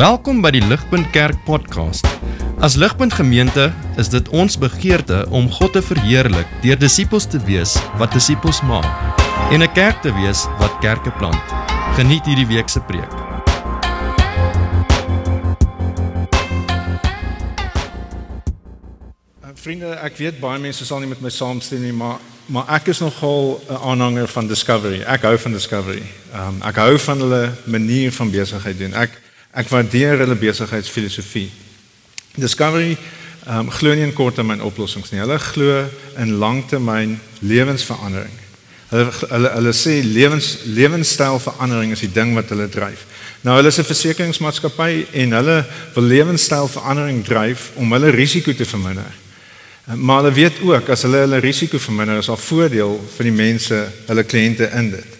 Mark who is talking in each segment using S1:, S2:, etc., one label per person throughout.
S1: Welkom by die Ligpunt Kerk podcast. As Ligpunt Gemeente is dit ons begeerte om God te verheerlik deur disippels te wees wat disippels maak en 'n kerk te wees wat kerke plant. Geniet hierdie week se preek.
S2: Vriende, ek weet baie mense sal nie met my saamstem nie, maar maar ek is nogal 'n aanhanger van Discovery. Ek hou van Discovery. Ehm um, ek hou van hulle manier van besigheid doen. Ek ek waardeer hulle besigheidsfilosofie. Discovery ehm um, glo nie in korttermyn oplossings nie. Hulle glo in langtermyn lewensverandering. Hulle hulle hulle sê lewens lewenstylverandering is die ding wat hulle dryf. Nou hulle is 'n versekeringsmaatskappy en hulle wil lewenstylverandering dryf om hulle risiko te verminder. Maar hulle weet ook as hulle hulle risiko verminder, is daar voordeel vir die mense, hulle kliënte in dit.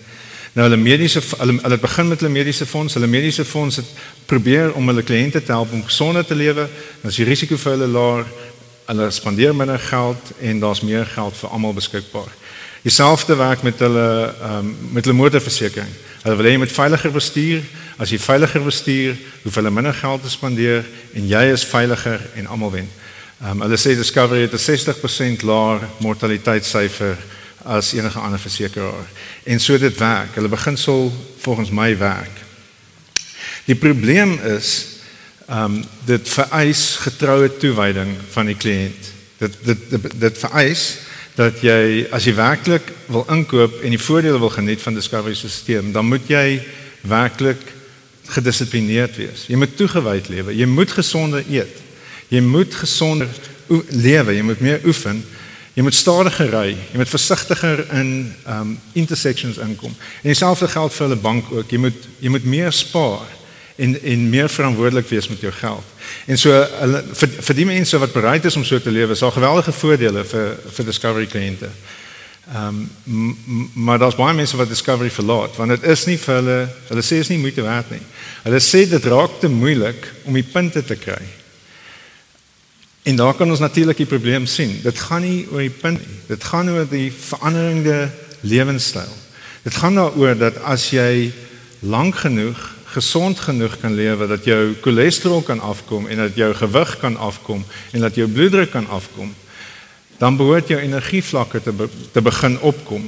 S2: Nou hulle mediese hulle hulle begin met hulle mediese fonds, hulle mediese fonds het probeer om hulle kliënte te help om gesonder te lewe. Dan is die risiko vir hulle laer. Hulle spandeer minder geld en daar's meer geld vir almal beskikbaar. Dieselfde werk met hulle ehm um, met hulle motorversekering. Hulle wil hê jy moet veiliger bestuur. As jy veiliger bestuur, hoef hulle minder geld te spandeer en jy is veiliger en almal wen. Ehm um, hulle sê Discovery het 'n 60% laer mortaliteitssyfer as enige ander versekeraar. En so dit werk. Hulle beginsel volgens my werk. Die probleem is ehm um, dit vereis getroue toewyding van die kliënt. Dit dit dit, dit vereis dat jy as jy werklik wil inkoop en die voordele wil geniet van Discovery se stelsel, dan moet jy werklik gedissiplineerd wees. Jy moet toegewyd lewe. Jy moet gesonde eet. Jy moet gesonder lewe, jy moet meer oefen. Jy moet stadiger ry, jy moet versigtiger in um intersections inkom. En dieselfde geld vir hulle bank ook. Jy moet jy moet meer spaar en en meer verantwoordelik wees met jou geld. En so hulle vir, vir die mense wat bereid is om so te lewe, is daar geweldige voordele vir vir Discovery kliënte. Um maar daar's baie mense wat Discovery verlaat want dit is nie vir hulle hulle sê is nie moeite werd nie. Hulle sê dit raak te moeilik om die punte te kry. En daar kan ons natuurlik die probleem sien. Dit gaan nie oor die punt nie. Dit gaan oor die veranderende lewenstyl. Dit gaan daaroor dat as jy lank genoeg, gesond genoeg kan lewe dat jou cholesterol kan afkom en dat jou gewig kan afkom en dat jou bloeddruk kan afkom, dan behoort jou energievlakke te be te begin opkom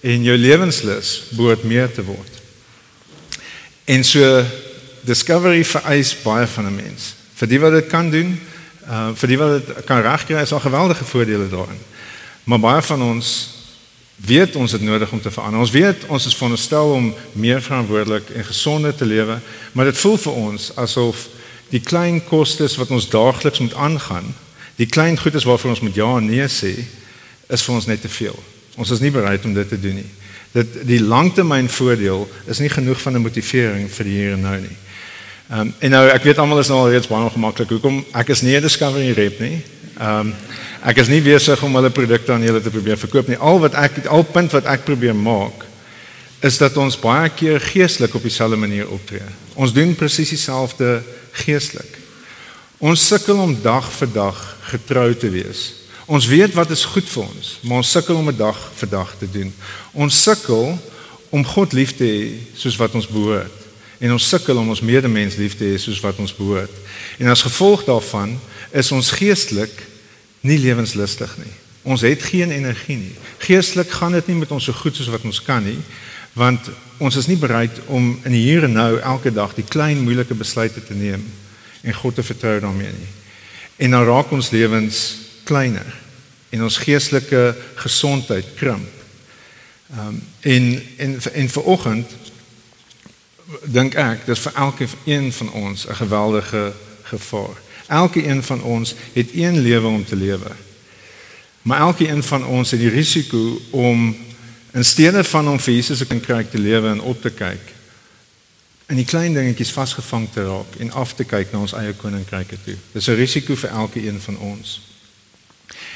S2: en jou lewenslus behoort meer te word. En so discovery vereis baie van 'n mens. Vir die wat dit kan doen, uh vir die wat dit kan regkry is al geweldige voordele daarin. Maar baie van ons weet ons het nodig om te verander. Ons weet ons is veronderstel om meer verantwoordelik en gesonder te lewe, maar dit voel vir ons asof die klein kostes wat ons daagliks moet aangaan, die klein goedes waarvoor ons moet ja en nee sê, is vir ons net te veel. Ons is nie bereid om dit te doen nie. Dit die langtermynvoordeel is nie genoeg van 'n motivering vir die hier en nou nie. Ehm um, en nou ek weet almal is nou al reeds baie ongemaklik. Hoekom? Ek is nie 'n discovery rep nie. Ehm um, ek is nie besig om hulle produkte aan julle te probeer verkoop nie. Al wat ek al punt wat ek probeer maak is dat ons baie keer geestelik op dieselfde manier optree. Ons doen presies dieselfde geestelik. Ons sukkel om dag vir dag getrou te wees. Ons weet wat is goed vir ons, maar ons sukkel om 'n dag vir dag te doen. Ons sukkel om God lief te hê soos wat ons behoort en ons sukkel om ons medemens lief te hê soos wat ons behoort. En as gevolg daarvan is ons geestelik nie lewenslustig nie. Ons het geen energie nie. Geestelik gaan dit nie met ons so goed soos wat ons kan nie, want ons is nie bereid om in die hier en nou elke dag die klein moeilike besluite te neem en God te vertrou daarmee nie. En dan raak ons lewens kleiner en ons geestelike gesondheid krimp. Ehm um, en en en vir oggend dink ek dis vir elke een van ons 'n geweldige gevaar. Elke een van ons het een lewe om te lewe. Maar elke een van ons het die risiko om in steede van om vir Jesus te kry te lewe en op te kyk in die klein dingetjies vasgevang te raak en af te kyk na ons eie koninkryke toe. Dis 'n risiko vir elke een van ons.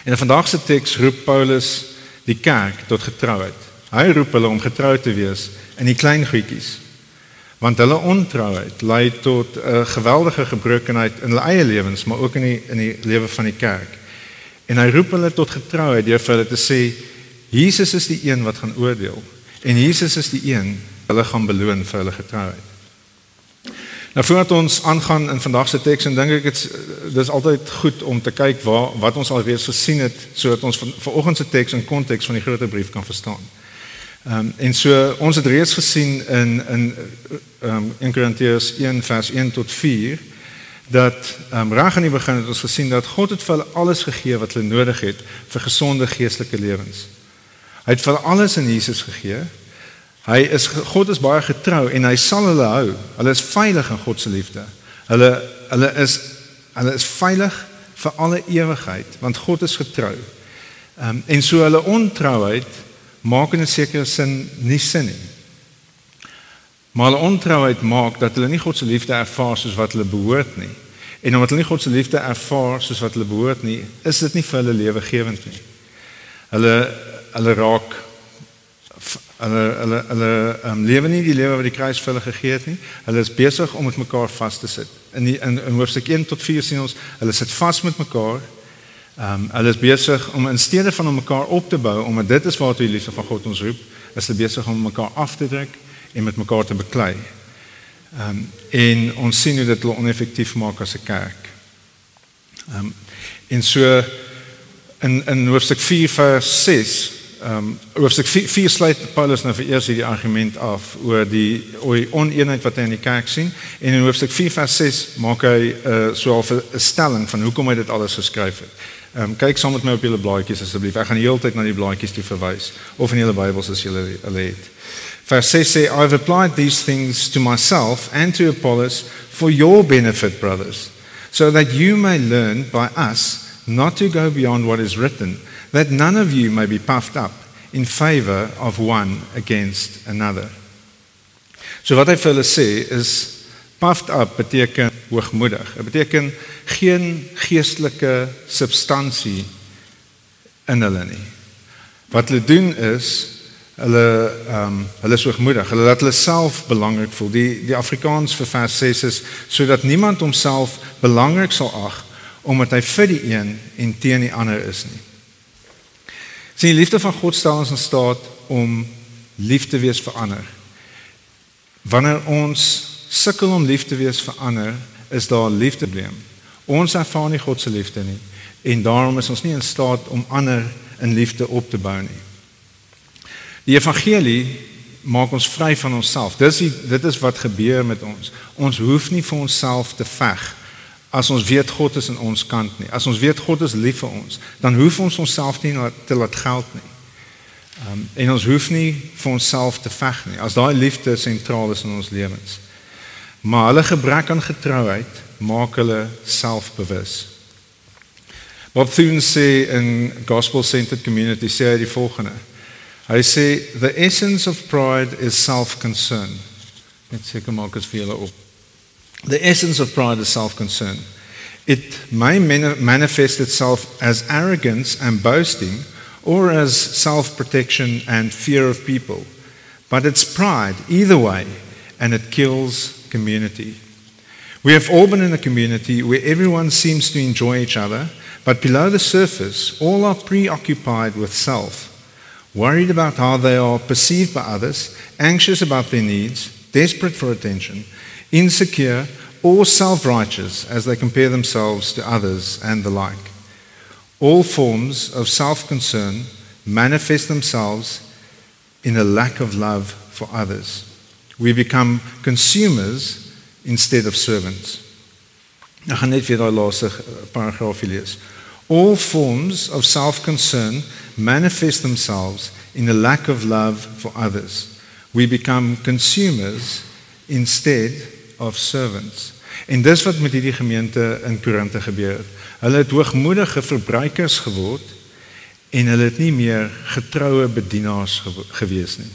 S2: En in vandag se teks roep Paulus die kerk tot getrouheid. Hy roep hulle om getrou te wees in die klein goedjies want hulle ontrouheid lei tot 'n geweldige gebrokenheid in hulle eie lewens maar ook in die in die lewe van die kerk. En hy roep hulle tot getrouheid deur vir hulle te sê Jesus is die een wat gaan oordeel en Jesus is die een hulle gaan beloon vir hulle getrouheid. Nou voordat ons aangaan in vandag se teks en dink ek dit dis altyd goed om te kyk waar wat ons alreeds gesien het sodat ons van vanoggend se teks in konteks van die groter brief kan verstaan. Ehm um, en so ons het reeds gesien in in ehm um, in Korintiërs 1 vers 1 tot 4 dat ehm um, reg aan die begin het ons gesien dat God het vir hulle alles gegee wat hulle nodig het vir gesonde geestelike lewens. Hy het vir hulle alles in Jesus gegee Hy is God is baie getrou en hy sal hulle hou. Hulle is veilig in God se liefde. Hulle hulle is hulle is veilig vir alle ewigheid want God is getrou. Ehm um, en so hulle ontrouheid maak in 'n sekere sin nie sin nie. Maar hulle ontrouheid maak dat hulle nie God se liefde ervaar soos wat hulle behoort nie. En omdat hulle nie God se liefde ervaar soos wat hulle behoort nie, is dit nie vir hulle lewegewend nie. Hulle hulle raak Hulle hulle hulle um, lewe nie die lewe wat die kruis vir hulle gegee het nie. Hulle is besig om met mekaar vas te sit. In die, in, in hoofstuk 1 tot 4 sien ons hulle sit vas met mekaar. Ehm um, hulle is besig om in steede van om mekaar op te bou, omdat dit is waartoe die liefde van God ons roep, is hulle besig om mekaar af te druk en met mekaar te beklei. Ehm um, en ons sien hoe dit hulle oneffektief maak as 'n kerk. Ehm um, en so in in hoofstuk 4 vers 6 Ehm um, hoofstuk 4 sluit Paulus nou vir eers hierdie argument af oor die oneenheid wat hy in die kerk sien en in hoofstuk 4 vers 6 maak hy 'n uh, so 'n stelling van hoekom hy dit alles geskryf het. Ehm um, kyk saam met my op julle blaadjies asseblief. Ek gaan die hele tyd na die blaadjies toe verwys of in julle Bybels as julle hulle het. Vers 6 sê I've applied these things to myself and to Apollos for your benefit brothers so that you may learn by us not to go beyond what is written that none of you may be puffed up in favor of one against another. So wat hy vir hulle sê is puffed up beteken hoogmoedig. Dit beteken geen geestelike substansie in hulle nie. Wat hulle doen is hulle ehm um, hulle is hoogmoedig. Hulle laat hulle self belangrik voel. Die die Afrikaans vir vers 6 is sodat niemand homself belangrik sal ag omdat hy vir die een en teen die ander is nie. Sien, die liefde van God stel ons in staat om lief te wees vir ander. Wanneer ons sukkel om lief te wees vir ander, is daar 'n liefdeprobleem. Ons ervaar nie God se liefde nie en daarom is ons nie in staat om ander in liefde op te bou nie. Die evangelie maak ons vry van onsself. Dis die, dit is wat gebeur met ons. Ons hoef nie vir onsself te veg as ons weet God is aan ons kant nie. As ons weet God is lief vir ons, dan hoef ons onsself nie te laat geld nie. Um, en ons hoef nie vir onsself te veg nie. As daai liefde sentraal is in ons lewens. Maar hulle gebrek aan getrouheid maak hulle selfbewus. Bob Thune sê in Gospel Centered Community sê hy die volgende. Hy sê the essence of pride is self-concern. Net seker maak as vir julle op. The essence of pride is self concern. It may manifest itself as arrogance and boasting or as self protection and fear of people. But it's pride either way, and it kills community. We have all been in a community where everyone seems to enjoy each other, but below the surface, all are preoccupied with self, worried about how they are perceived by others, anxious about their needs, desperate for attention, insecure, or self righteous as they compare themselves to others and the like. All forms of self concern manifest themselves in a lack of love for others. We become consumers instead of servants. Ek gaan net weer daai laaste paragraafie lees. All forms of self-concern manifest themselves in a lack of love for others. We become consumers instead of servants. En dis wat met hierdie gemeente in Korinthe gebeur het. Hulle het hoogmoedige verbruikers geword en hulle het nie meer getroue bedienaars gewees nie.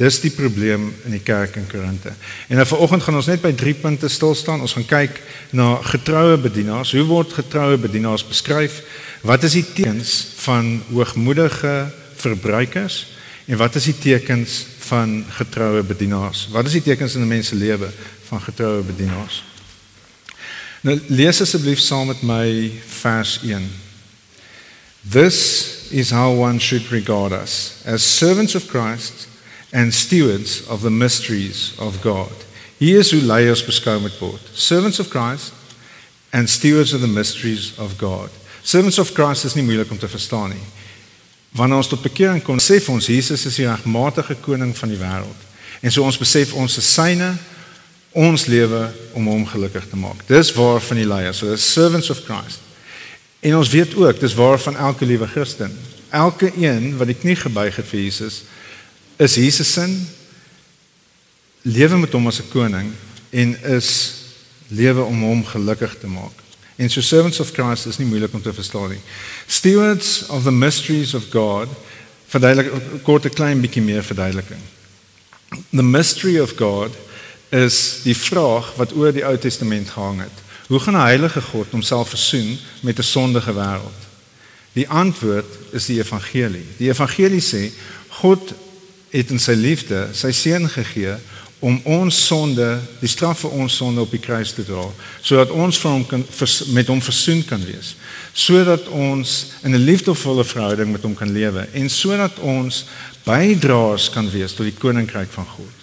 S2: Dis die probleem in die kerk in Korinthe. En nou vanoggend gaan ons net by drie punte stil staan. Ons gaan kyk na getroue bedienaars. Hoe word getroue bedienaars beskryf? Wat is die tekens van hoogmoedige verbruikers? En wat is die tekens van getroue bedienaars? Wat is die tekens in 'n mens se lewe van getroue bedienaars. Nou lees asseblief saam met my vers 1. This is how one should regard us as servants of Christ and stewards of the mysteries of God. Hier is hoe leiers beskou moet word. Servants of Christ and stewards of the mysteries of God. Servants of Christ is nie moeilik om te verstaan nie. Wanneer ons tot bekering kom, sê ons Jesus is die regmatige koning van die wêreld. En so ons besef ons is syne ons lewe om hom gelukkig te maak. Dis waar van die leiers, so the servants of Christ. En ons weet ook dis waar van elke liewe Christen. Elke een wat die knie gebuig het vir Jesus is Jesus se lewe met hom as 'n koning en is lewe om hom gelukkig te maak. En so servants of Christ is nie moeilik om te verstaan nie. Stewards of the mysteries of God verduidelik kort 'n klein bietjie meer verduideliking. The mystery of God is die vraag wat oor die Ou Testament gehang het. Hoe gaan 'n heilige God homself versoen met 'n sondige wêreld? Die antwoord is die evangelie. Die evangelie sê God het in sy liefde sy seun gegee om ons sonde, die straf vir ons sonde op die kruis te dra, sodat ons vir hom kan met hom versoen kan wees, sodat ons in 'n liefdevolle verhouding met hom kan lewe en sodat ons bydraers kan wees tot die koninkryk van God.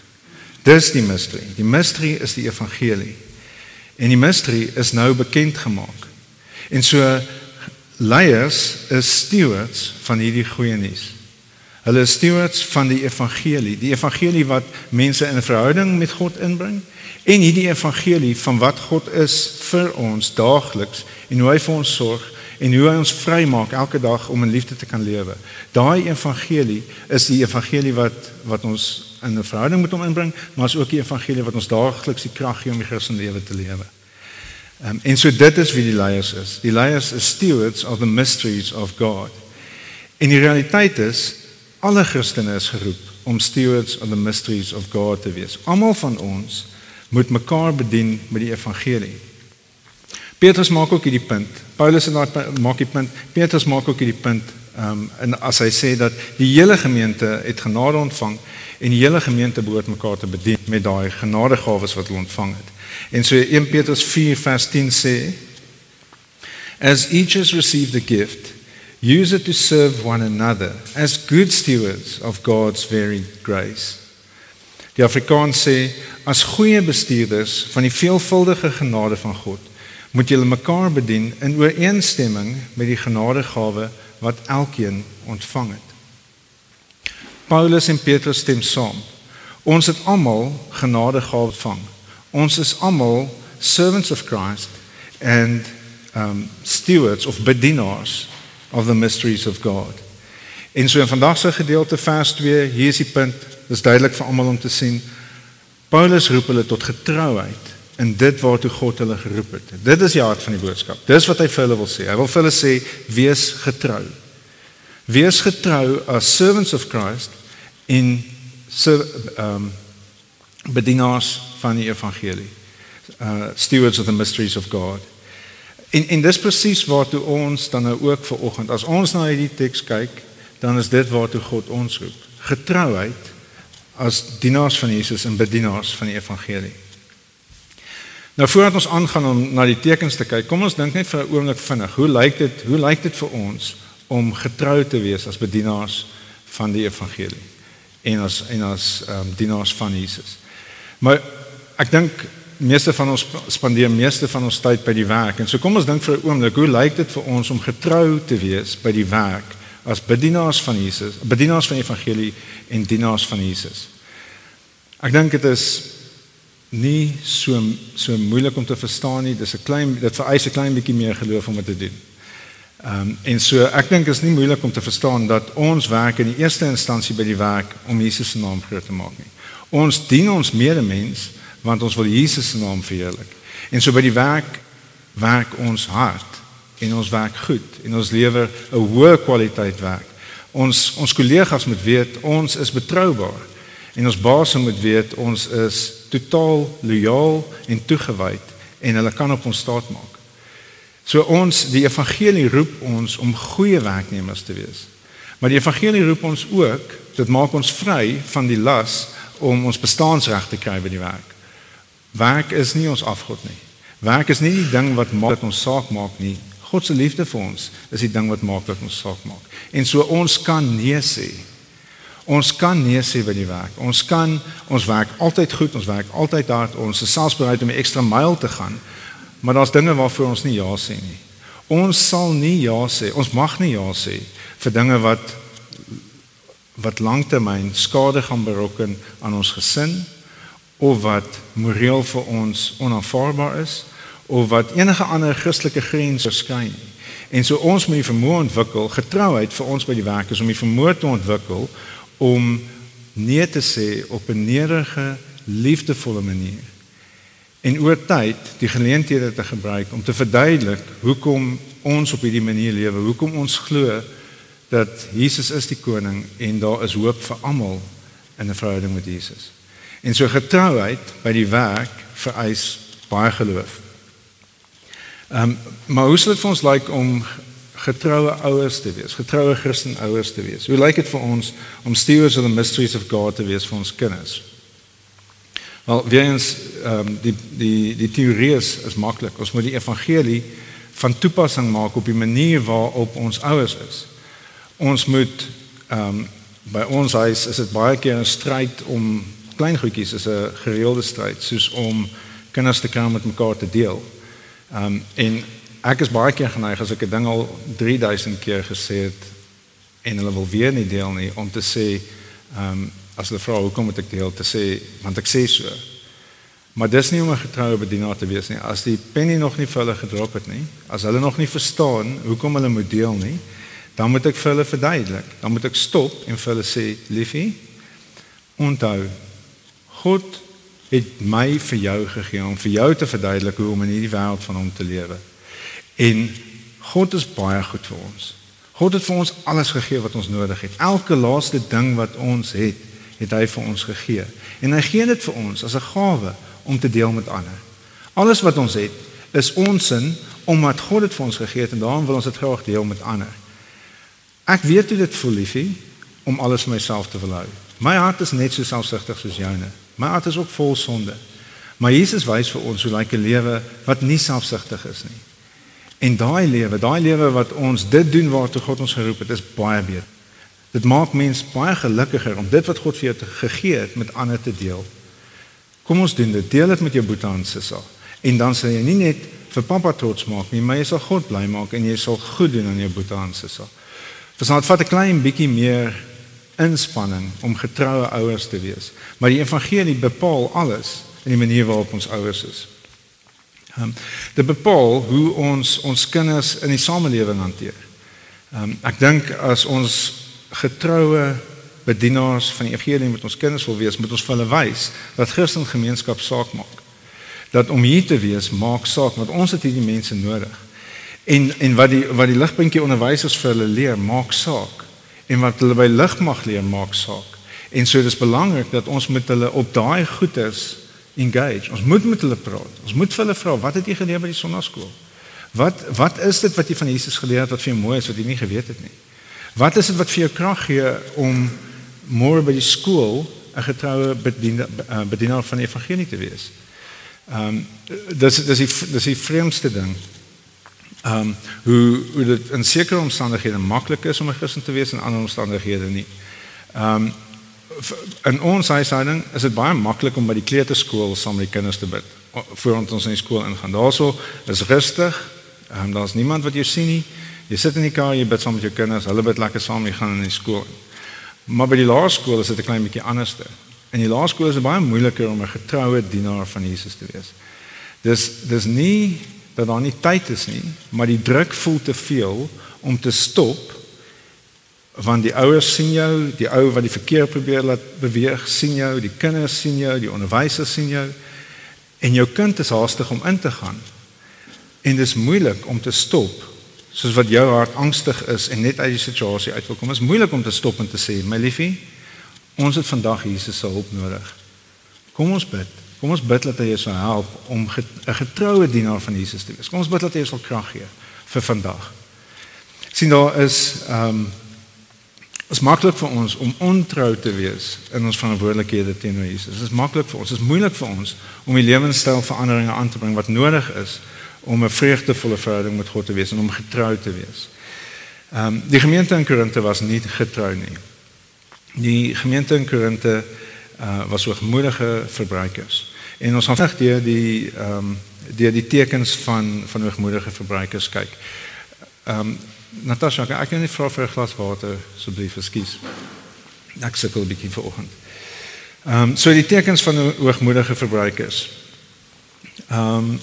S2: Dis die mystery. Die mystery is die evangelie. En die mystery is nou bekend gemaak. En so leiers is stewards van hierdie goeie nuus. Hulle is stewards van die evangelie, die evangelie wat mense in 'n verhouding met God inbring en hierdie evangelie van wat God is vir ons daagliks en hoe hy vir ons sorg en hoe hy ons vrymaak elke dag om in liefde te kan lewe. Daai evangelie is die evangelie wat wat ons in 'n verhouding met hom inbring, maar is ook die evangelie wat ons daagliks die krag gee om die Christelike lewe te lewe. Um, en so dit is wie die leiers is. Die leiers is stewards of the mysteries of God. En die realiteit is Alle Christene is geroep om stewards of the mysteries of God te wees. Almal van ons moet mekaar bedien met die evangelie. Petrus maak ook hierdie punt. Paulus en daar maak die punt. Petrus maak ook hierdie punt. Ehm um, en as hy sê dat die hele gemeente het genade ontvang en die hele gemeente behoort mekaar te bedien met daai genadegawes wat hulle ontvang het. En so 1 Petrus 4 vers 10 sê As each has received a gift Use it to serve one another as good stewards of God's very grace. Die Afrikaans sê as goeie bestuurders van die veelvuldige genade van God, moet julle mekaar bedien in ooreenstemming met die genadegawe wat elkeen ontvang het. Paulus en Petrus stem saam. Ons het almal genadegawe ontvang. Ons is almal servants of Christ and um stewards of bedienaars of the mysteries of God. En so in vandag se gedeelte vers 2, hier is die punt, dis duidelik vir almal om te sien. Paulus roep hulle tot getrouheid in dit waartoe God hulle geroep het. Dit is die hart van die boodskap. Dis wat hy vir hulle wil sê. Hy wil vir hulle sê wees getrou. Wees getrou as servants of Christ in so um bedienaars van die evangelie. Uh stewards of the mysteries of God. En en dis presies waartoe ons dan nou ook ver oggend as ons na hierdie teks kyk, dan is dit waartoe God ons roep. Getrouheid as dienaars van Jesus en bedienaars van die evangelie. Nou voordat ons aangaan om na die tekens te kyk, kom ons dink net vir 'n oomblik vinnig. Hoe lyk dit? Hoe lyk dit vir ons om getrou te wees as bedienaars van die evangelie en as en as ehm um, dienaars van Jesus? Maar ek dink meeste van ons spandeer meeste van ons tyd by die werk. En so kom ons dink vir 'n oomblik, hoe lyk dit vir ons om getrou te wees by die werk as bedienaars van Jesus, bedienaars van die evangelie en dienaars van Jesus? Ek dink dit is nie so so moeilik om te verstaan nie. Dis 'n klein dit vereis 'n klein bietjie meer geloof om dit te doen. Ehm um, en so ek dink is nie moeilik om te verstaan dat ons werk in die eerste instansie by die werk om Jesus se naam groot te maak nie. Ons dien ons medemens want ons wil Jesus se naam verheerlik. En so by die werk werk ons hard en ons werk goed en ons lewer 'n hoë kwaliteit werk. Ons ons kollegas moet weet ons is betroubaar en ons baas moet weet ons is totaal lojaal en toegewyd en hulle kan op ons staat maak. So ons die evangelie roep ons om goeie werknemers te wees. Maar die evangelie roep ons ook, dit maak ons vry van die las om ons bestaansreg te kry by die werk. Werk is nie ons afgod nie. Werk is nie die ding wat maak dat ons saak maak nie. God se liefde vir ons is die ding wat maak dat ons saak maak. En so ons kan nee sê. Ons kan nee sê by die werk. Ons kan ons werk altyd goed, ons werk altyd hard, ons is selfs bereid om 'n ekstra myl te gaan. Maar daar's dinge waarvoor ons nie ja sê nie. Ons sal nie ja sê. Ons mag nie ja sê vir dinge wat wat lanktermyn skade gaan berokken aan ons gesin of wat moreel vir ons onaanvaarbaar is of wat enige ander Christelike grens verskyn. En so ons moet die vermoë ontwikkel, getrouheid vir ons by die werk is om die vermoë te ontwikkel om nee te sê op 'n nederige, liefdevolle manier. En oor tyd die geleenthede te gebruik om te verduidelik hoekom ons op hierdie manier lewe, hoekom ons glo dat Jesus is die koning en daar is hoop vir almal in 'n verhouding met Jesus. En so getrouheid by die werk vereis baie geloof. Ehm um, maar hoe sou dit vir ons lyk like om getroue ouers te wees, getroue Christen ouers te wees. Hoe lyk dit vir ons om stewards of the mysteries of God te wees vir ons kinders? Wel, weer eens ehm um, die die die teorie is, is maklik. Ons moet die evangelie van toepassing maak op die manier waarop ons ouers is. Ons moet ehm um, by ons huis is dit baie keer 'n stryd om klein goedjies is 'n gereelde stryd soos om kinders te kan met mekaar te deel. Ehm um, en ek is baie keer geneig as ek 'n ding al 3000 keer gesê het en hulle wil weer nie deel nie om te sê ehm um, as hulle vra hoekom moet ek deel te sê want ek sê so. Maar dis nie om 'n getroue bedienaar te wees nie. As die penny nog nie vir hulle gedrop het nie, as hulle nog nie verstaan hoekom hulle moet deel nie, dan moet ek vir hulle verduidelik. Dan moet ek stop en vir hulle sê, liefie, onthou God het my vir jou gegee om vir jou te verduidelik hoe om in hierdie wêreld van hom te lewe. En God is baie goed vir ons. God het vir ons alles gegee wat ons nodig het. Elke laaste ding wat ons het, het hy vir ons gegee. En hy gee dit vir ons as 'n gawe om te deel met ander. Alles wat ons het, is ons in omdat God dit vir ons gegee het en daarom wil ons dit graag deel met ander. Ek weet hoe dit voel, liefie, om alles vir myself te verlou. My hart is net so selfsugtig soos joune. My hart is ook vol sonde. Maar Jesus wys vir ons hoe lyk 'n lewe wat nie selfsugtig is nie. En daai lewe, daai lewe wat ons dit doen waartoe God ons geroep het, is baie beter. Dit maak mens baie gelukkiger om dit wat God vir jou gegee het met ander te deel. Kom ons doen dit. Deel dit met jou boetie en sussie. En dan sal jy nie net vir pappa trots maak nie, maar jy sal God bly maak en jy sal goed doen aan jou boetie en sussie. Verstaan, dit vat 'n klein bietjie meer inspanning om getroue ouers te wees. Maar die evangelie bepaal alles in die manier waarop ons ouers is. Ehm um, dit bepaal hoe ons ons kinders in die samelewing hanteer. Ehm um, ek dink as ons getroue bedienaars van die evangelie met ons kinders wil wees, moet ons vir hulle wys dat Christen gemeenskap saak maak. Dat om hier te wees maak saak want ons het hierdie mense nodig. En en wat die wat die ligpuntjie onderwysers vir hulle leer, maak saak. En wat hulle by lig mag leer, maak saak. En so dis belangrik dat ons met hulle op daai goedes engage. Ons moet met hulle praat. Ons moet vir hulle vra, wat het jy geleer by die sonnaskool? Wat wat is dit wat jy van Jesus geleer het wat vir jou mooi is wat jy nie geweet het nie? Wat is dit wat vir jou krag gee om môre by die skool 'n getroue bedienaar eh, bedienaar van die evangelie te wees? Ehm um, dis dis die dis die vreemdste ding. Ehm um, hoe hoe dit in sekere omstandighede maklik is om 'n Christen te wees en in ander omstandighede nie. Ehm um, in ons huishouding is dit baie maklik om by die kleuterskool saam met die kinders te bid voordat ons in die skool ingaan. Daarso is rustig. Ehm um, daar's niemand wat jou sien nie. Jy sit in die kar, jy bid saam met jou kinders. Hulle bid lekker saam, jy gaan in die skool. Maar by die laerskool is dit 'n klein bietjie anderste. In die laerskool is dit baie moeiliker om 'n getroue dienaar van Jesus te wees. Dis dis nie dat daar nie tyd is nie, maar die druk voel te veel om te stop want die ouers sien jou, die ou wat die verkeer probeer laat beweeg, sien jou, die kinders sien jou, die onderwysers sien jou en jou kind is haastig om in te gaan. En dit is moeilik om te stop soos wat jou hart angstig is en net uit die situasie uit wil kom. Dit is moeilik om te stop en te sê, "My liefie, ons het vandag Jesus se hulp nodig. Kom ons bid. Kom ons bid dat hy jou sal help om 'n getroue dienaar van Jesus te wees. Kom ons bid dat hy jou sal krag gee vir vandag." sien daar is ehm um, is maklik vir ons om ontrou te wees in ons verantwoordelikhede teenoor Jesus. Dit is maklik vir ons, dit is moeilik vir ons om die lewenstyl veranderinge aan te bring wat nodig is om 'n vreugdevolle verhouding met God te wees en om getrou te wees. Ehm um, die gemeente in Korinthe was nie getrou nie. Die gemeente in Korinthe uh, was hoogmoedige verbruikers. En ons gaan deur die ehm um, deur die tekens van van hoogmoedige verbruikers kyk. Ehm um, Natasha, kan ek net vra vir 'n glas water asseblief, ekskuus. Ek sukkel 'n bietjie vanoggend. Ehm um, so die tekens van hoogmoedige verbruikers. Ehm um,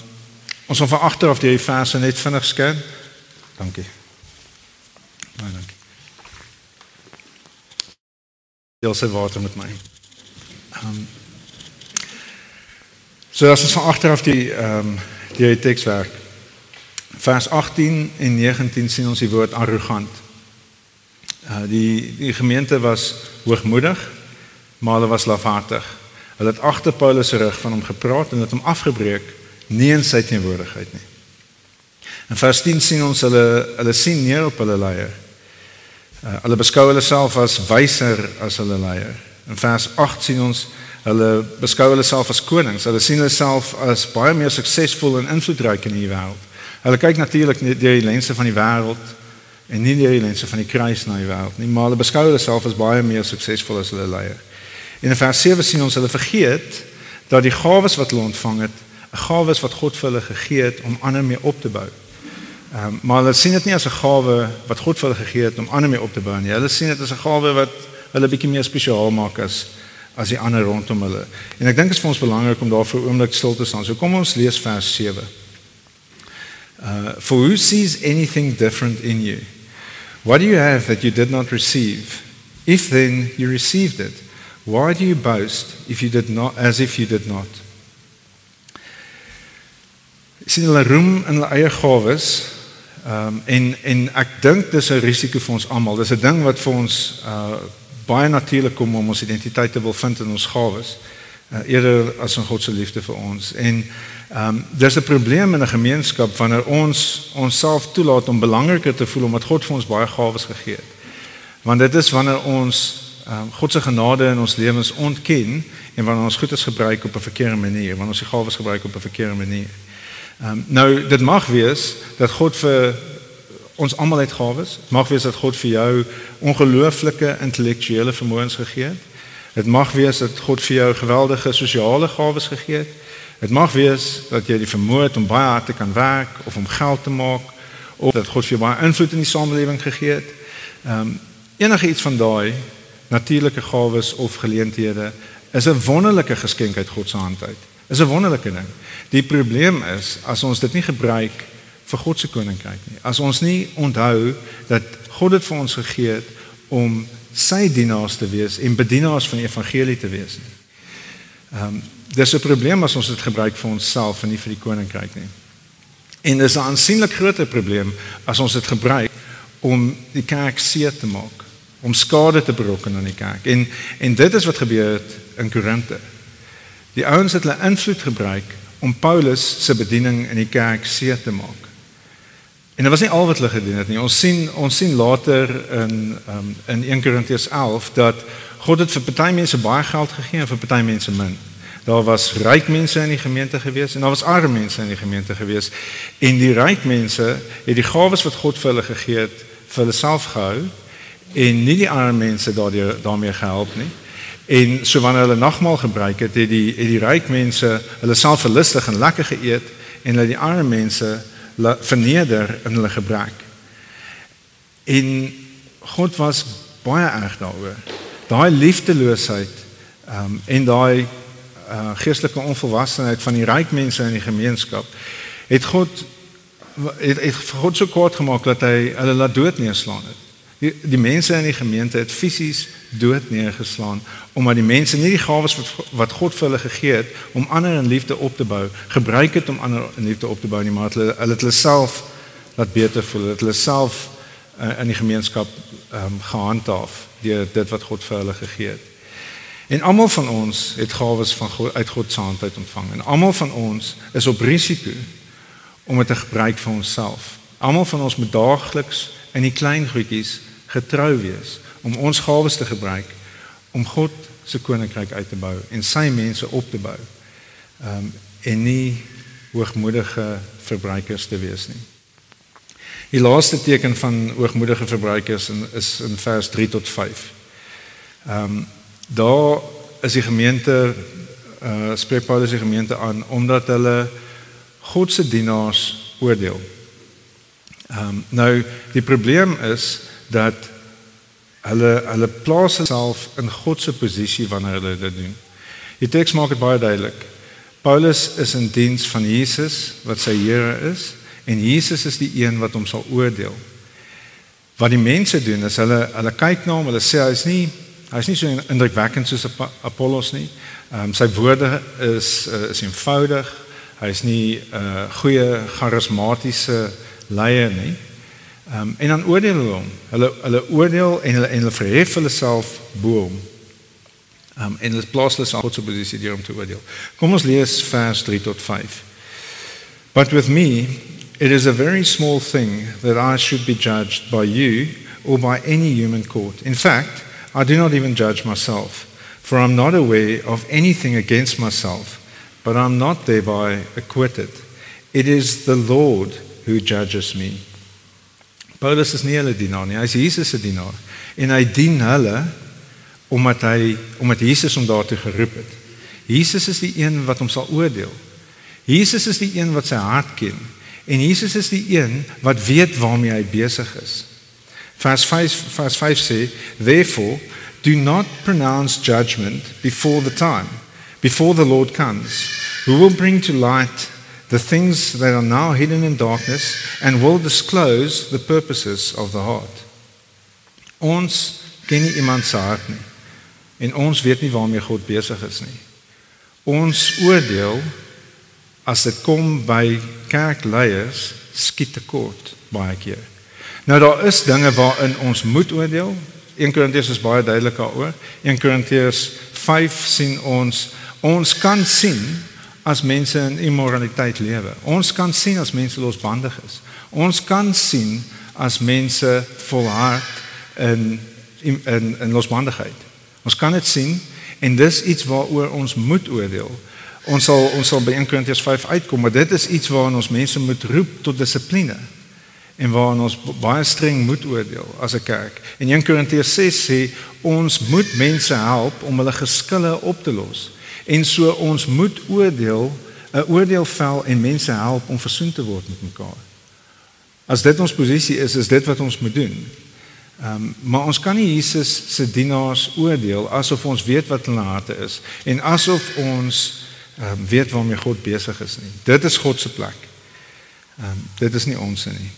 S2: ons gaan van agter af die verse net vinnig scan. Dankie. Baie dankie. Deel sy water met my. Ehm um, So as ons van agter af die ehm um, die teks werk. Vers 18 en 19 sien ons die woord arrogant. Uh die die gemeente was hoogmoedig, maar hulle was lafhartig. Hulle het agter Paulus se rug van hom gepraat en het hom afgebreek nie in sy teenwoordigheid nie. In vers 10 sien ons hulle hulle sien neer op hulle leier. Uh, hulle beskou hulle self as wyser as hulle leier. In vers 8 sien ons Hulle beskou hulle self as konings. Hulle sien hulle self as baie meer suksesvol en invloedryk in die wêreld. Hulle kyk natuurlik nie deur die lense van die wêreld en nie deur die lense van die kruis na die wêreld nie, maar hulle beskou hulle self as baie meer suksesvol as hulle leier. In vers 7 sien ons hulle vergeet dat die gawes wat hulle ontvang het, 'n gawes wat God vir hulle gegee het om ander mee op te bou. Um, maar hulle sien dit nie as 'n gawe wat God vir hulle gegee het om ander mee op te bou nie. Hulle sien dit as 'n gawe wat hulle bietjie meer spesiaal maak as as die ander rondom hulle. En ek dink dit is vir ons belangrik om daarvoor 'n oomblik stil te staan. So kom ons lees vers 7. Uh for who sees anything different in you? What do you have that you did not receive? If then you received it, why do you boast if you did not as if you did not? sien hulle roem in hulle eie gawes. Ehm um, en en ek dink dis 'n risiko vir ons almal. Dis 'n ding wat vir ons uh baie natuurlik kom om ons identiteit te wil vind in ons gawes uh, eerder as in God se liefde vir ons. En ehm um, dis 'n probleem in 'n gemeenskap wanneer ons onsself toelaat om belangriker te voel omdat God vir ons baie gawes gegee het. Want dit is wanneer ons ehm um, God se genade in ons lewens ontken en wanneer ons goedes gebruik op 'n verkeerde manier, wanneer ons die gawes gebruik op 'n verkeerde manier. Ehm um, nou dit mag wees dat God vir ons almal het gawes. Dit mag wees dat God vir jou ongelooflike intellektuele vermoëns gegee het. Dit mag wees dat God vir jou geweldige sosiale gawes gegee het. Dit mag wees dat jy die vermoë het om baie hard te kan werk of om geld te maak of dat God vir jou baie invloed in die samelewing gegee het. Ehm um, enige iets van daai natuurlike gawes of geleenthede is 'n wonderlike geskenk uit God se hand uit. Is 'n wonderlike ding. Die probleem is as ons dit nie gebruik vir God se koninkryk nie. As ons nie onthou dat God dit vir ons gegee het om sy dienaars te wees en bedienaars van die evangelie te wees nie. Ehm um, dis 'n probleem as ons dit gebruik vir onsself en nie vir die koninkryk nie. En dis 'n aansienlik groter probleem as ons dit gebruik om die kerk seer te maak, om skade te berokken aan die kerk. En en dit is wat gebeur het in Korinthe. Die ouens het hulle invloed gebruik om Paulus se bediening in die kerk seer te maak. En dit was nie al wat hulle gedoen het nie. Ons sien ons sien later in um, in 1 Korintiërs 11 dat God het vir party mense baie geld gegee en vir party mense min. Daar was ryk mense in die gemeente gewees en daar was arme mense in die gemeente gewees. En die ryk mense het die gawes wat God vir hulle gegee het vir hulle self gehou en nie die arme mense daardeur daarmee gehelp nie. En so wanneer hulle nagmaal gebruik het, het die het die ryk mense hulle self verlustig en lekker geëet en hulle die arme mense verneder in hulle gebrek. En God was baie erg daaroor. Daai liefdeloosheid um, en daai uh, geestelike onvolwassenheid van die ryk mense in die gemeenskap het God het, het God so kwaad gemaak dat hy hulle laat dood neerslaan het. Die, die mense in die gemeente het fisies dood neergeslaan omdat die mense nie die gawes wat wat God vir hulle gegee het om ander in liefde op te bou, gebruik het om ander in liefde op te bou nie, maar hulle hulle het hulle self laat beter voel, het hulle self uh, in die gemeenskap um, gehandhaaf deur dit wat God vir hulle gegee het. En almal van ons het gawes van God uit God se hand uit ontvang en almal van ons is op risiko om dit te gebruik vir onsself. Almal van ons moet daagliks in die klein goedjies getrou wees om ons gawes te gebruik om God se koninkryk uit te bou en sy mense op te bou. Ehm um, en nie hoogmoedige verbruikers te wees nie. Die laaste teken van hoogmoedige verbruikers in, is in vers 3 tot 5. Ehm um, daar is die gemeente uh spreek Paulus die gemeente aan omdat hulle God se dienaars oordeel. Ehm um, nou die probleem is dat hulle hulle plaas self in God se posisie wanneer hulle dit doen. Die teks maak dit baie duidelik. Paulus is in diens van Jesus wat sy Here is en Jesus is die een wat hom sal oordeel. Wat die mense doen is hulle hulle kyk na hom, hulle sê hy's nie hy's nie so indrukwekkend soos Apollos nie. Ehm um, sy woorde is uh, is eenvoudig. Hy's nie 'n uh, goeie charismatiese leier nie. Ehm um, en dan oordeel hulle hom. Hulle hulle oordeel en hulle en hulle verhef hulle self bo hom. Ehm um, en hulle plaas hulle self op 'n posisie deur om te oordeel. Kom ons lees vers 3 tot 5. But with me it is a very small thing that I should be judged by you or by any human court. In fact, I do not even judge myself, for I'm not aware of anything against myself, but I'm not thereby acquitted. It is the Lord who judges me. Paulus is nie hulle dienaar nie, hy is Jesus se dienaar en hy dien hulle omdat hy omdat Jesus hom daartoe geroep het. Jesus is die een wat hom sal oordeel. Jesus is die een wat sy hart ken en Jesus is die een wat weet waarmee hy besig is. Vers 5 vers 5 sê, "Therefore do not pronounce judgment before the time, before the Lord comes, who will bring to light the things that are now hidden in darkness and will disclose the purposes of the heart. Ons ken nie iemand se hart nie en ons weet nie waarmee God besig is nie. Ons oordeel as dit kom by kerkleiers skiet te kort baie keer. Nou daar is dinge waarin ons moet oordeel. 1 Korintiërs is baie duidelik daaroor. 1 Korintiërs 5 sien ons ons kan sien as mense in immoraliteit lewe. Ons kan sien as mense losbandig is. Ons kan sien as mense volhard in in in losbandigheid. Ons kan dit sien en dis iets waaroor ons moet oordeel. Ons sal ons sal by 1 Korintiërs 5 uitkom, maar dit is iets waarin ons mense moet roep tot dissipline en waarin ons baie streng moet oordeel as 'n kerk. En 1 Korintiërs 6 sê ons moet mense help om hulle geskille op te los. En so ons moet oordeel, 'n oordeel vel en mense help om versoen te word met mekaar. As dit ons posisie is, is dit wat ons moet doen. Ehm um, maar ons kan nie Jesus se dienaars oordeel asof ons weet wat hulle harte is en asof ons ehm um, weet waarmee God besig is nie. Dit is God se plek. Ehm um, dit is nie ons nie.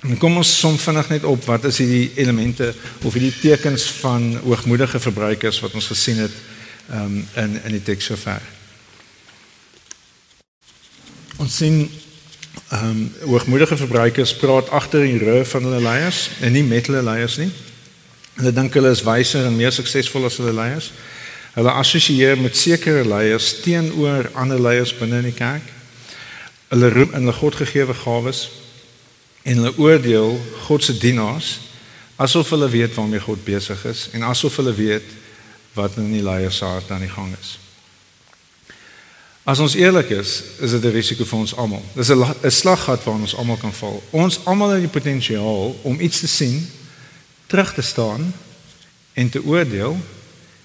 S2: En kom ons som vinnig net op wat is hierdie elemente of hierdie tekens van hoogmoedige verbruikers wat ons gesien het um, in in die teks sover. Ons sien ehm um, hoogmoedige verbruikers praat agter die rug van hulle leiers en nie met hulle leiers nie. Hulle dink hulle is wyser en meer suksesvol as hulle leiers. Hulle assosieer met sekere leiers teenoor ander leiers binne in die kerk. Hulle roep in hulle Godgegewe gawes en hulle oordeel God se dienaars asof hulle weet waarmee God besig is en asof hulle weet wat in die leiers se hart aan die gang is. As ons eerlik is, is dit 'n risiko vir ons almal. Dis 'n 'n slaggat waar ons almal kan val. Ons almal het die potensiaal om iets te sien, terug te staan en te oordeel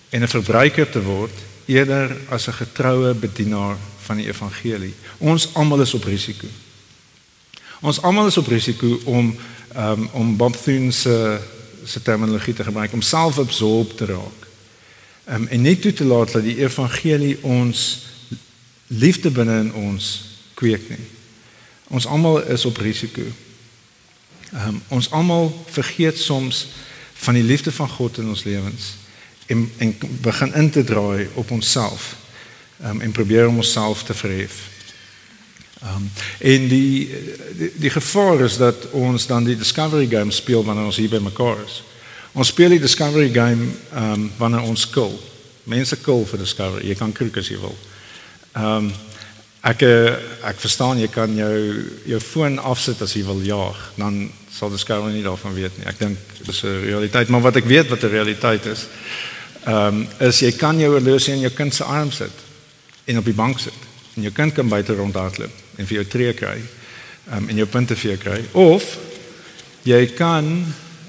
S2: en 'n verbruiker te word eerder as 'n getroue bedienaar van die evangelie. Ons almal is op risiko. Ons almal is op risiko om um, om Bob Thune se se terminologie te gebruik om selfabsorb te raak um, en net toe te laat dat die evangelie ons liefde binne in ons kweek nie. Ons almal is op risiko. Um, ons almal vergeet soms van die liefde van God in ons lewens en en begin in te draai op onsself. Um, en probeer om onsself te verhef. Um, en die, die die gevaar is dat ons dan die discovery game speel wanneer ons hier by mekaar is. Ons speel die Discovery game ehm um, wanneer ons kil. Mense kil vir Discovery. Jy kan kry as jy wil. Ehm um, ek eh, ek verstaan jy kan jou jou foon afsit as jy wil jaag. Dan sal Discovery nie daarvan weet nie. Ek dink dis 'n realiteit, maar wat ek weet wat 'n realiteit is, ehm um, is jy kan jou horlosie in jou kind se arm sit en op die bank sit. En jou kind kan buite rondhardloop en vir jou tree kry. Ehm um, en jou punte vir jou kry. Of jy kan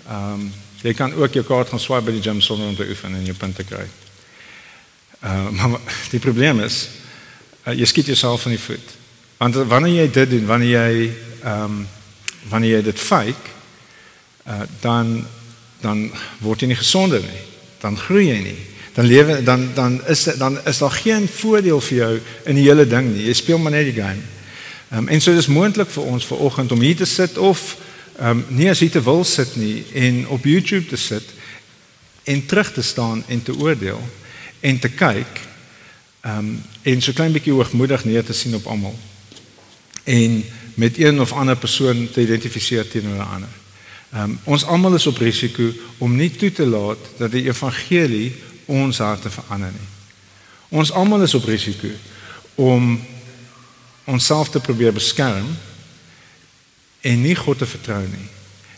S2: ehm um, jy kan ook jou kaart gaan swaai by die gym sonder om te oefen en jou punte kry. Uh maar die probleem is uh, jy skiet jouself in die voet. Want wanneer jy dit doen, wanneer jy ehm um, wanneer jy dit fake, uh dan dan word jy nie gesonder nie. Dan groei jy nie. Dan lewe dan dan is dan is daar geen voordeel vir jou in die hele ding nie. Jy speel maar net die game. Ehm um, en so dis moontlik vir ons ver oggend om hier te sit of um, nie as jy te wil sit nie en op YouTube te sit en terug te staan en te oordeel en te kyk ehm um, en so klein bietjie hoogmoedig neer te sien op almal en met een of ander persoon te identifiseer teenoor 'n ander. Ehm um, ons almal is op risiko om nie toe te laat dat die evangelie ons harte verander nie. Ons almal is op risiko om onsself te probeer beskerm en nie God te vertrou nie.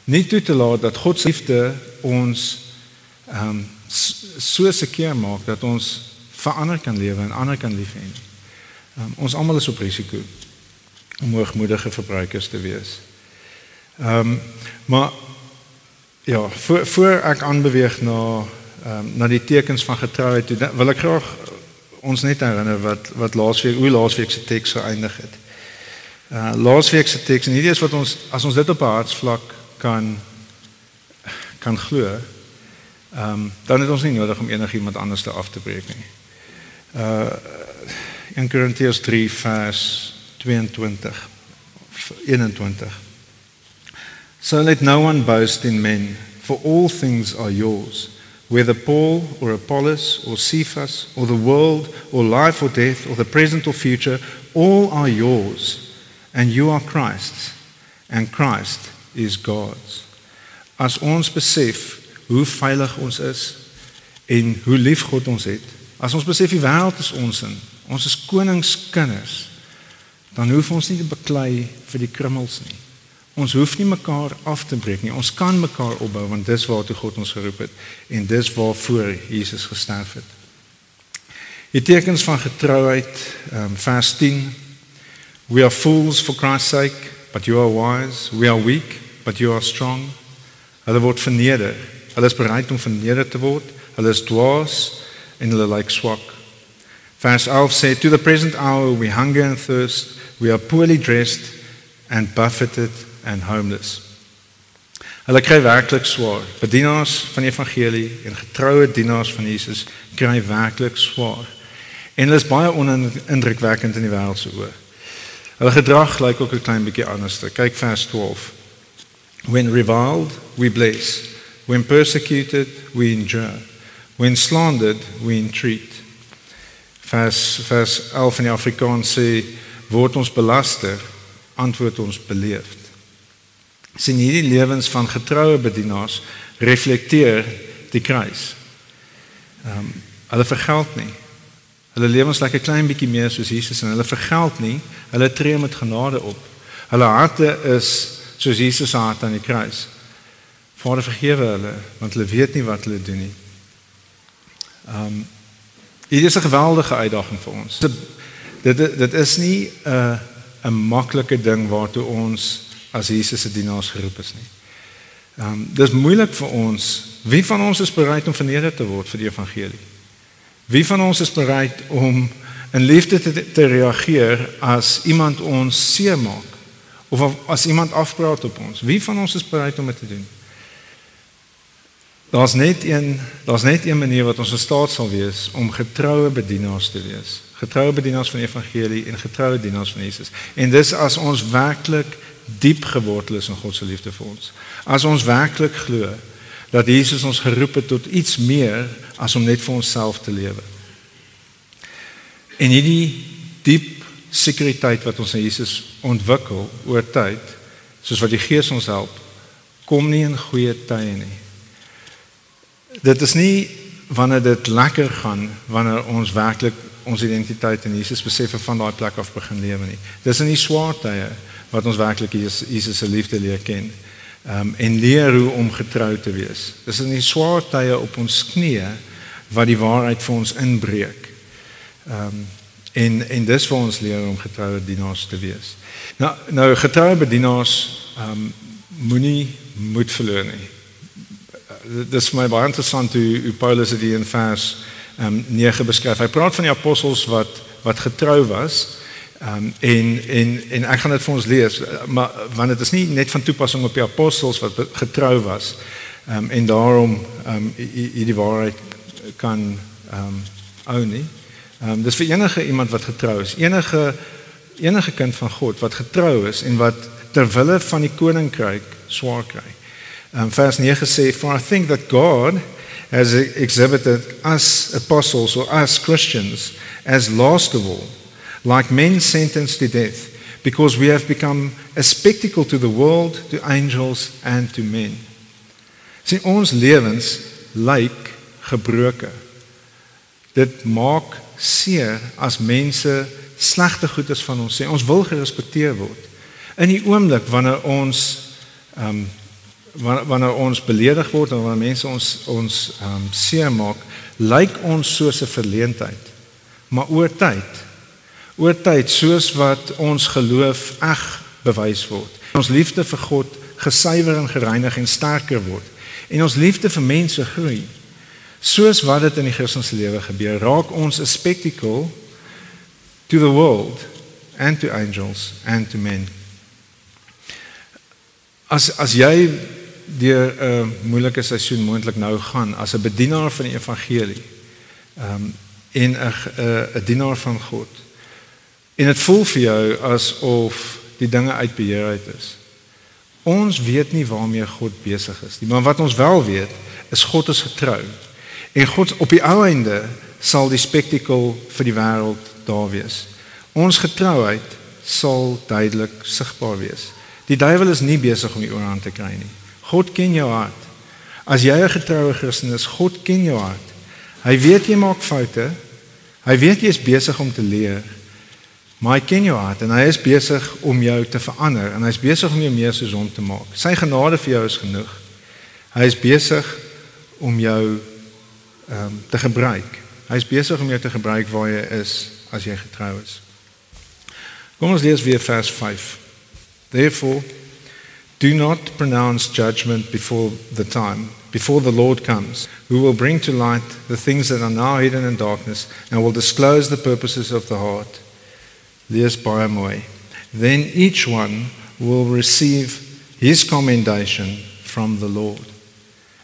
S2: Nie toe te laat dat God se liefde ons ehm um, so seker maak dat ons vir ander kan lewe en ander kan lief hê. Um, ons almal is op risiko om hoogmoedige verbruikers te wees. Ehm um, maar ja, voor voor ek aanbeweeg na ehm um, na die tekens van getrouheid, wil ek graag ons net herinner wat wat laasweek hoe laasweek se teks geëindig het. Uh laasweek se teks en hierdie is wat ons as ons dit op 'n hartsvlak kan kan glo. Ehm um, dan het ons nie nodig om enigiemand anders te af te breek nie. Uh in Korintiërs 3 vers 22 21 So let no one boast in men for all things are yours whether Paul or Apollos or Cephas or the world or life or death or the present or future all are yours and you are Christ's and Christ is God's As ons besef hoe veilig ons is en hoe lief God ons het as ons besef die wêreld is ons in ons is koningskinders dan hoef ons nie te beklei vir die krummels nie. Ons hoef nie mekaar af te breek nie. Ons kan mekaar opbou want dis waartoe God ons geroep het en dis waarvoor Jesus gesterf het. Die tekens van getrouheid, um, vers 10. We are fools for Christ's sake, but you are wise. We are weak, but you are strong. Hulle word verneder. Hulle is bereid om verneder te word. Hulle is dwaas en hulle lyk swak. Vers 11 sê to the present hour we hunger and thirst We are poorly dressed and buffeted and homeless. Hulle kry werklik swaar. Bedienaars van die evangelie en getroue dienaars van Jesus kry werklik swaar. En hulle is baie onindrukwekkend in die wêreld se oë. Hulle gedrag lyk ook 'n klein bietjie anders. Kyk vers 12. When reviled, we bless. When persecuted, we endure. When slandered, we entreat. Vers vers 11 in die Afrikaans sê word ons belaster, antwoord ons beleefd. Sien hierdie lewens van getroue bedienaars reflekteer die kruis. Ehm um, hulle vergeld nie. Hulle lewens lyk 'n klein bietjie meer soos Jesus en hulle vergeld nie. Hulle tree met genade op. Hulle harte is soos Jesus se hart aan die kruis. Vader vergewe hulle want hulle weet nie wat hulle doen nie. Ehm um, Dit is 'n geweldige uitdaging vir ons dit dit is nie 'n 'n maklike ding waartoe ons as Jesus se dienaars geroep is nie. Ehm um, dis moeilik vir ons. Wie van ons is bereid om verneder te word vir die evangelie? Wie van ons is bereid om in liefde te, te reageer as iemand ons seermaak of as iemand afpraat op ons? Wie van ons is bereid om dit te doen? Daar's net een daar's net een manier wat ons in staat sal wees om getroue bedienaars te wees getroue bedienaars van die evangelie en getroue dienaars van Jesus. En dis as ons werklik diep gewortel is in God se liefde vir ons. As ons werklik glo dat Jesus ons geroep het tot iets meer as om net vir onsself te lewe. En hierdie diep sekuriteit wat ons in Jesus ontwikkel oor tyd, soos wat die Gees ons help, kom nie in goeie tye nie. Dit is nie wanneer dit lekker gaan wanneer ons werklik ons identiteit in Jesus besef van daai plek af begin lewe nie. Dis in die swaar tye wat ons werklik Jesus se liefde leer ken. Ehm um, en leer hoe om getrou te wees. Dis in die swaar tye op ons knieë wat die waarheid vir ons inbreek. Ehm um, en en dis vir ons leer om getroue dienaars te wees. Nou nou getroue bedienaars ehm um, moenie moed verloor nie. dit is vir my baie interessant hoe, hoe Paulus dit in vers ehm um, 9 beskryf. Hy praat van die apostels wat wat getrou was. Ehm um, en en en ek gaan dit vir ons lees, maar want dit is nie net van toepassing op die apostels wat getrou was. Ehm um, en daarom ehm um, hierdie waarheid kan ehm um, ou nie. Ehm um, dis vir enige iemand wat getrou is, enige enige kind van God wat getrou is en wat ter wille van die koninkryk swaar kry. Um, vers 9 sê for I think that God has exhibited us apostles or us Christians as last of all like men sentenced to death because we have become a spectacle to the world to angels and to men. Sien ons lewens lyk gebroke. Dit maak seer as mense slegte goedes van ons sê. Ons wil gerespekteer word. In die oomblik wanneer ons ehm um, wanneer ons beledig word en wanneer mense ons ons ehm um, seer maak, lyk ons soos 'n verleentheid. Maar oor tyd, oor tyd soos wat ons geloof eg bewys word. Ons liefde vir God gesuiwer en gereinig en sterker word en ons liefde vir mense groei. Soos wat dit in die Christelike lewe gebeur, raak ons 'n spektakel to the world and to angels and to men. As as jy deur 'n uh, moeilike seisoen moontlik nou gaan as 'n bedienaar van die evangelie. Ehm um, en 'n 'n dienaar van God. En dit voel vir jou asof die dinge uit beheer uit is. Ons weet nie waarmee God besig is nie, maar wat ons wel weet is God is getrou. En God op die ou einde sal die spektakel vir die wêreld daar wees. Ons getrouheid sal duidelik sigbaar wees. Die duiwel is nie besig om die oorhand te kry nie. God ken jou hart. As jy 'n getroue Christen is, God ken jou hart. Hy weet jy maak foute. Hy weet jy is besig om te leer. Maar hy ken jou hart en hy is besig om jou te verander en hy is besig om jou meer soos hom te maak. Sy genade vir jou is genoeg. Hy is besig om jou um, te gebruik. Hy is besig om jou te gebruik waar jy is as jy getrou is. Kom ons lees weer vers 5. Therefore Do not pronounce judgment before the time, before the Lord comes, who will bring to light the things that are now hidden in darkness and will disclose the purposes of the heart. Lees baie mooi. Then each one will receive his commendation from the Lord.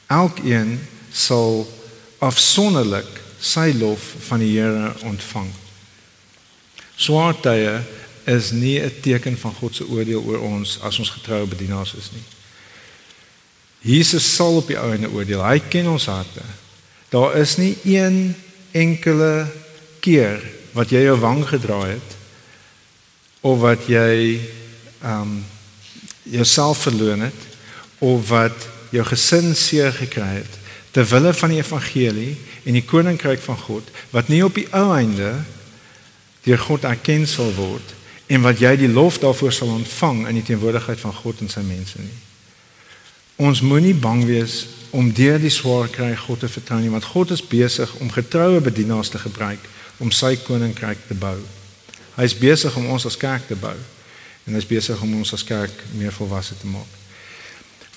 S2: Elkeen sal afsonderlik sy lof van die Here ontvang. Swaar tye is nie 'n teken van God se oordeel oor ons as ons getroue bedienaars is nie. Jesus sal op die ou en oordeel. Hy ken ons harte. Daar is nie een enkele keer wat jy jou wang gedraai het of wat jy ehm um, jouself verloon het of wat jou gesin seer gekry het ter wille van die evangelie en die koninkryk van God wat nie op die ou einde deur God erken sal word en wat jy die lof daarvoor sal ontvang in die teenwoordigheid van God en sy mense nie. Ons moenie bang wees om deur die swaar kry God te vertrou nie, want God is besig om getroue bedienaars te gebruik om sy koninkryk te bou. Hy is besig om ons as kerk te bou en hy is besig om ons as kerk meer volwasse te maak.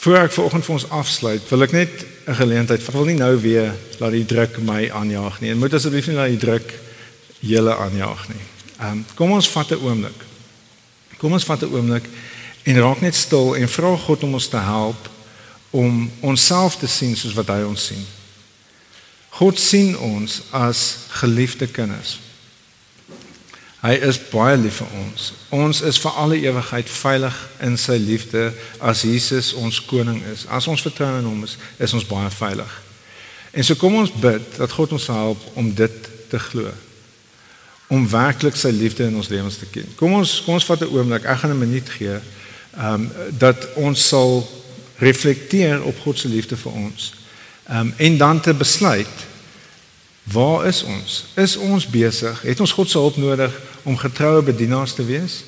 S2: Voor ek vanoggend vir ons afsluit, wil ek net 'n geleentheid, ek wil nie nou weer laat die druk my aanjaag nie. En moet asseblief nie laat die druk julle aanjaag nie. Ehm um, kom ons vat 'n oomblik. Kom ons vat 'n oomblik en raak net stil en vra God om ons te help om onsself te sien soos wat hy ons sien. God sien ons as geliefde kinders. Hy is baie lief vir ons. Ons is vir alle ewigheid veilig in sy liefde as Jesus ons koning is. As ons vertrou in hom is, is ons baie veilig. En so kom ons bid dat God ons help om dit te glo om werklik sy liefde in ons lewens te ken. Kom ons kom ons vat 'n oomblik. Ek gaan 'n minuut gee. Ehm um, dat ons sal reflekteer op God se liefde vir ons. Ehm um, en dan te besluit waar is ons? Is ons besig? Het ons God se hulp nodig om getroue bedienaars te wees?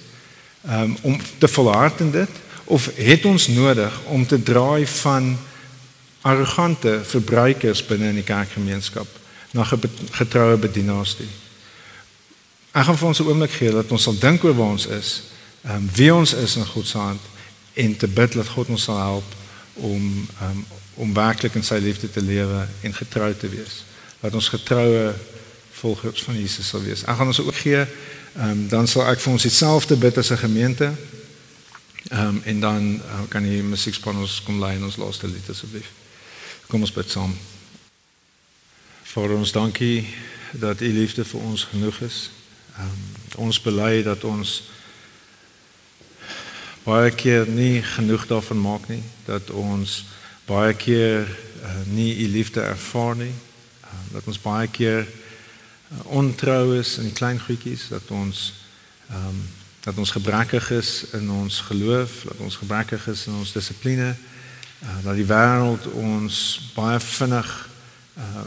S2: Um, om te volhard in dit of het ons nodig om te draai van arrogante verbruikers binne in die kerkgemeenskap na getroue bedienaars toe? Ek gaan vir ons 'n oomblik gee dat ons sal dink oor waar ons is, um, wie ons is in God se hand en te bid dat God ons sal help om um, om werklik in sy liefde te lewe en getrou te wees. Laat ons getroue volgers van Jesus sal wees. Ek gaan ons ook gee. Ehm um, dan sal ek vir ons dieselfde bid as 'n gemeente. Ehm um, en dan uh, kan jy musiekspan ons kom lei in ons laaste lied asseblief. Kom ons bid saam. Vir ons dankie dat u liefde vir ons genoeg is. Ehm um, ons bely dat ons baie keer nie genoeg daarvan maak nie dat ons baie keer uh, nie u liefde ervaar nie. Dat ons baie keer uh, ontrou is in klein goedjies dat ons ehm um, dat ons gebrekkig is in ons geloof, dat ons gebrekkig is in ons dissipline, uh, dat die wêreld ons baie vinnig uh,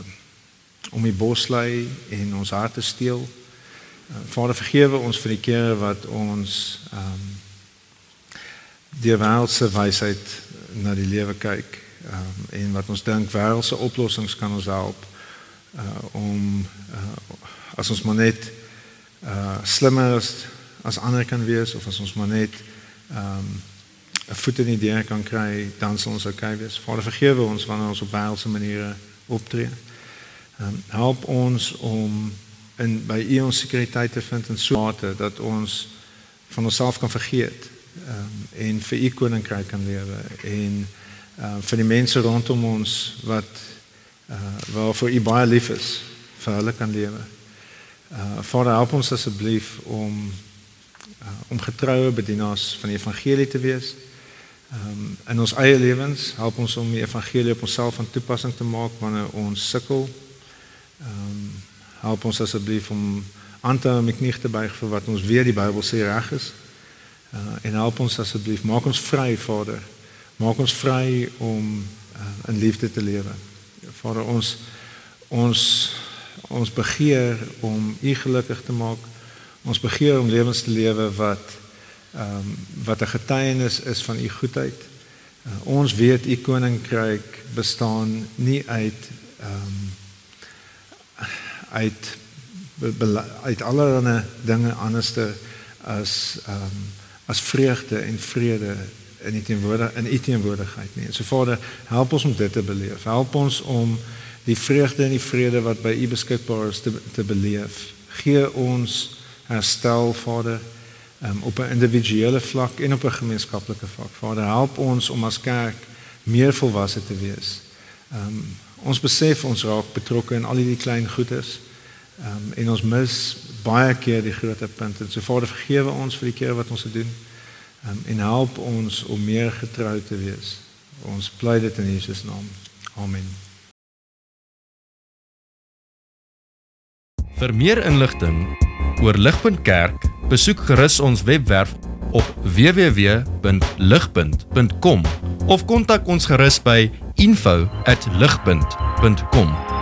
S2: om die bos lê en ons harte steel. Uh, Vader vergewe ons vir die kere wat ons ehm um, die wêreldse wysheid na die lewe kyk um, en wat ons dink wêreldse oplossings kan ons help uh, om uh, as ons maar net uh, slimmer is as ander kan wees of as ons maar net um, 'n voet in die deur kan kry, dan sal ons okay wees. Vader vergewe ons wanneer ons op wêreldse maniere optree. Um, help ons om in by U ons sekuriteit te vind in so 'n mate dat ons van onsself kan vergeet um, en vir U koninkryk kan lewe en uh, vir die mense rondom ons wat uh, waarvoor U baie lief is, vir hulle kan lewe. Uh, Vader help ons asseblief om uh, om getroue bedienaars van die evangelie te wees. Um, in ons eie lewens help ons om die evangelie op onsself van toepassing te maak wanneer ons sukkel. Um, help ons asseblief om aan te die knie te buig vir wat ons weer die Bybel sê reg is. Uh, en help ons asseblief, maak ons vry, Vader. Maak ons vry om uh, in liefde te lewe. Vader, ons ons ons begeer om U gelukkig te maak Ons begeer om lewens te lewe wat ehm um, wat 'n getuienis is van u goedheid. Uh, ons weet u koninkryk bestaan nie uit ehm um, uit uit allerlei dinge anderste as ehm um, as vreugde en vrede in die teenwoordig in u teenwoordigheid nie. En so Vader, help ons om dit te beleef. Help ons om die vreugde en die vrede wat by u beskikbaar is te te beleef. Gee ons herstel Vader um, op 'n individuele vlak en op 'n gemeenskaplike vlak. Vader, help ons om as kerk meer volwasse te wees. Um, ons besef ons raak betrokke in al hierdie klein goedes. Um, en ons mis baie keer die groot punte. So Vader, vergewe ons vir die kere wat ons dit doen. Um, en help ons om meer getrou te wees. Ons bly dit in Jesus naam. Amen.
S1: Vir meer inligting oor Ligpunt Kerk, besoek gerus ons webwerf op www.ligpunt.com of kontak ons gerus by info@ligpunt.com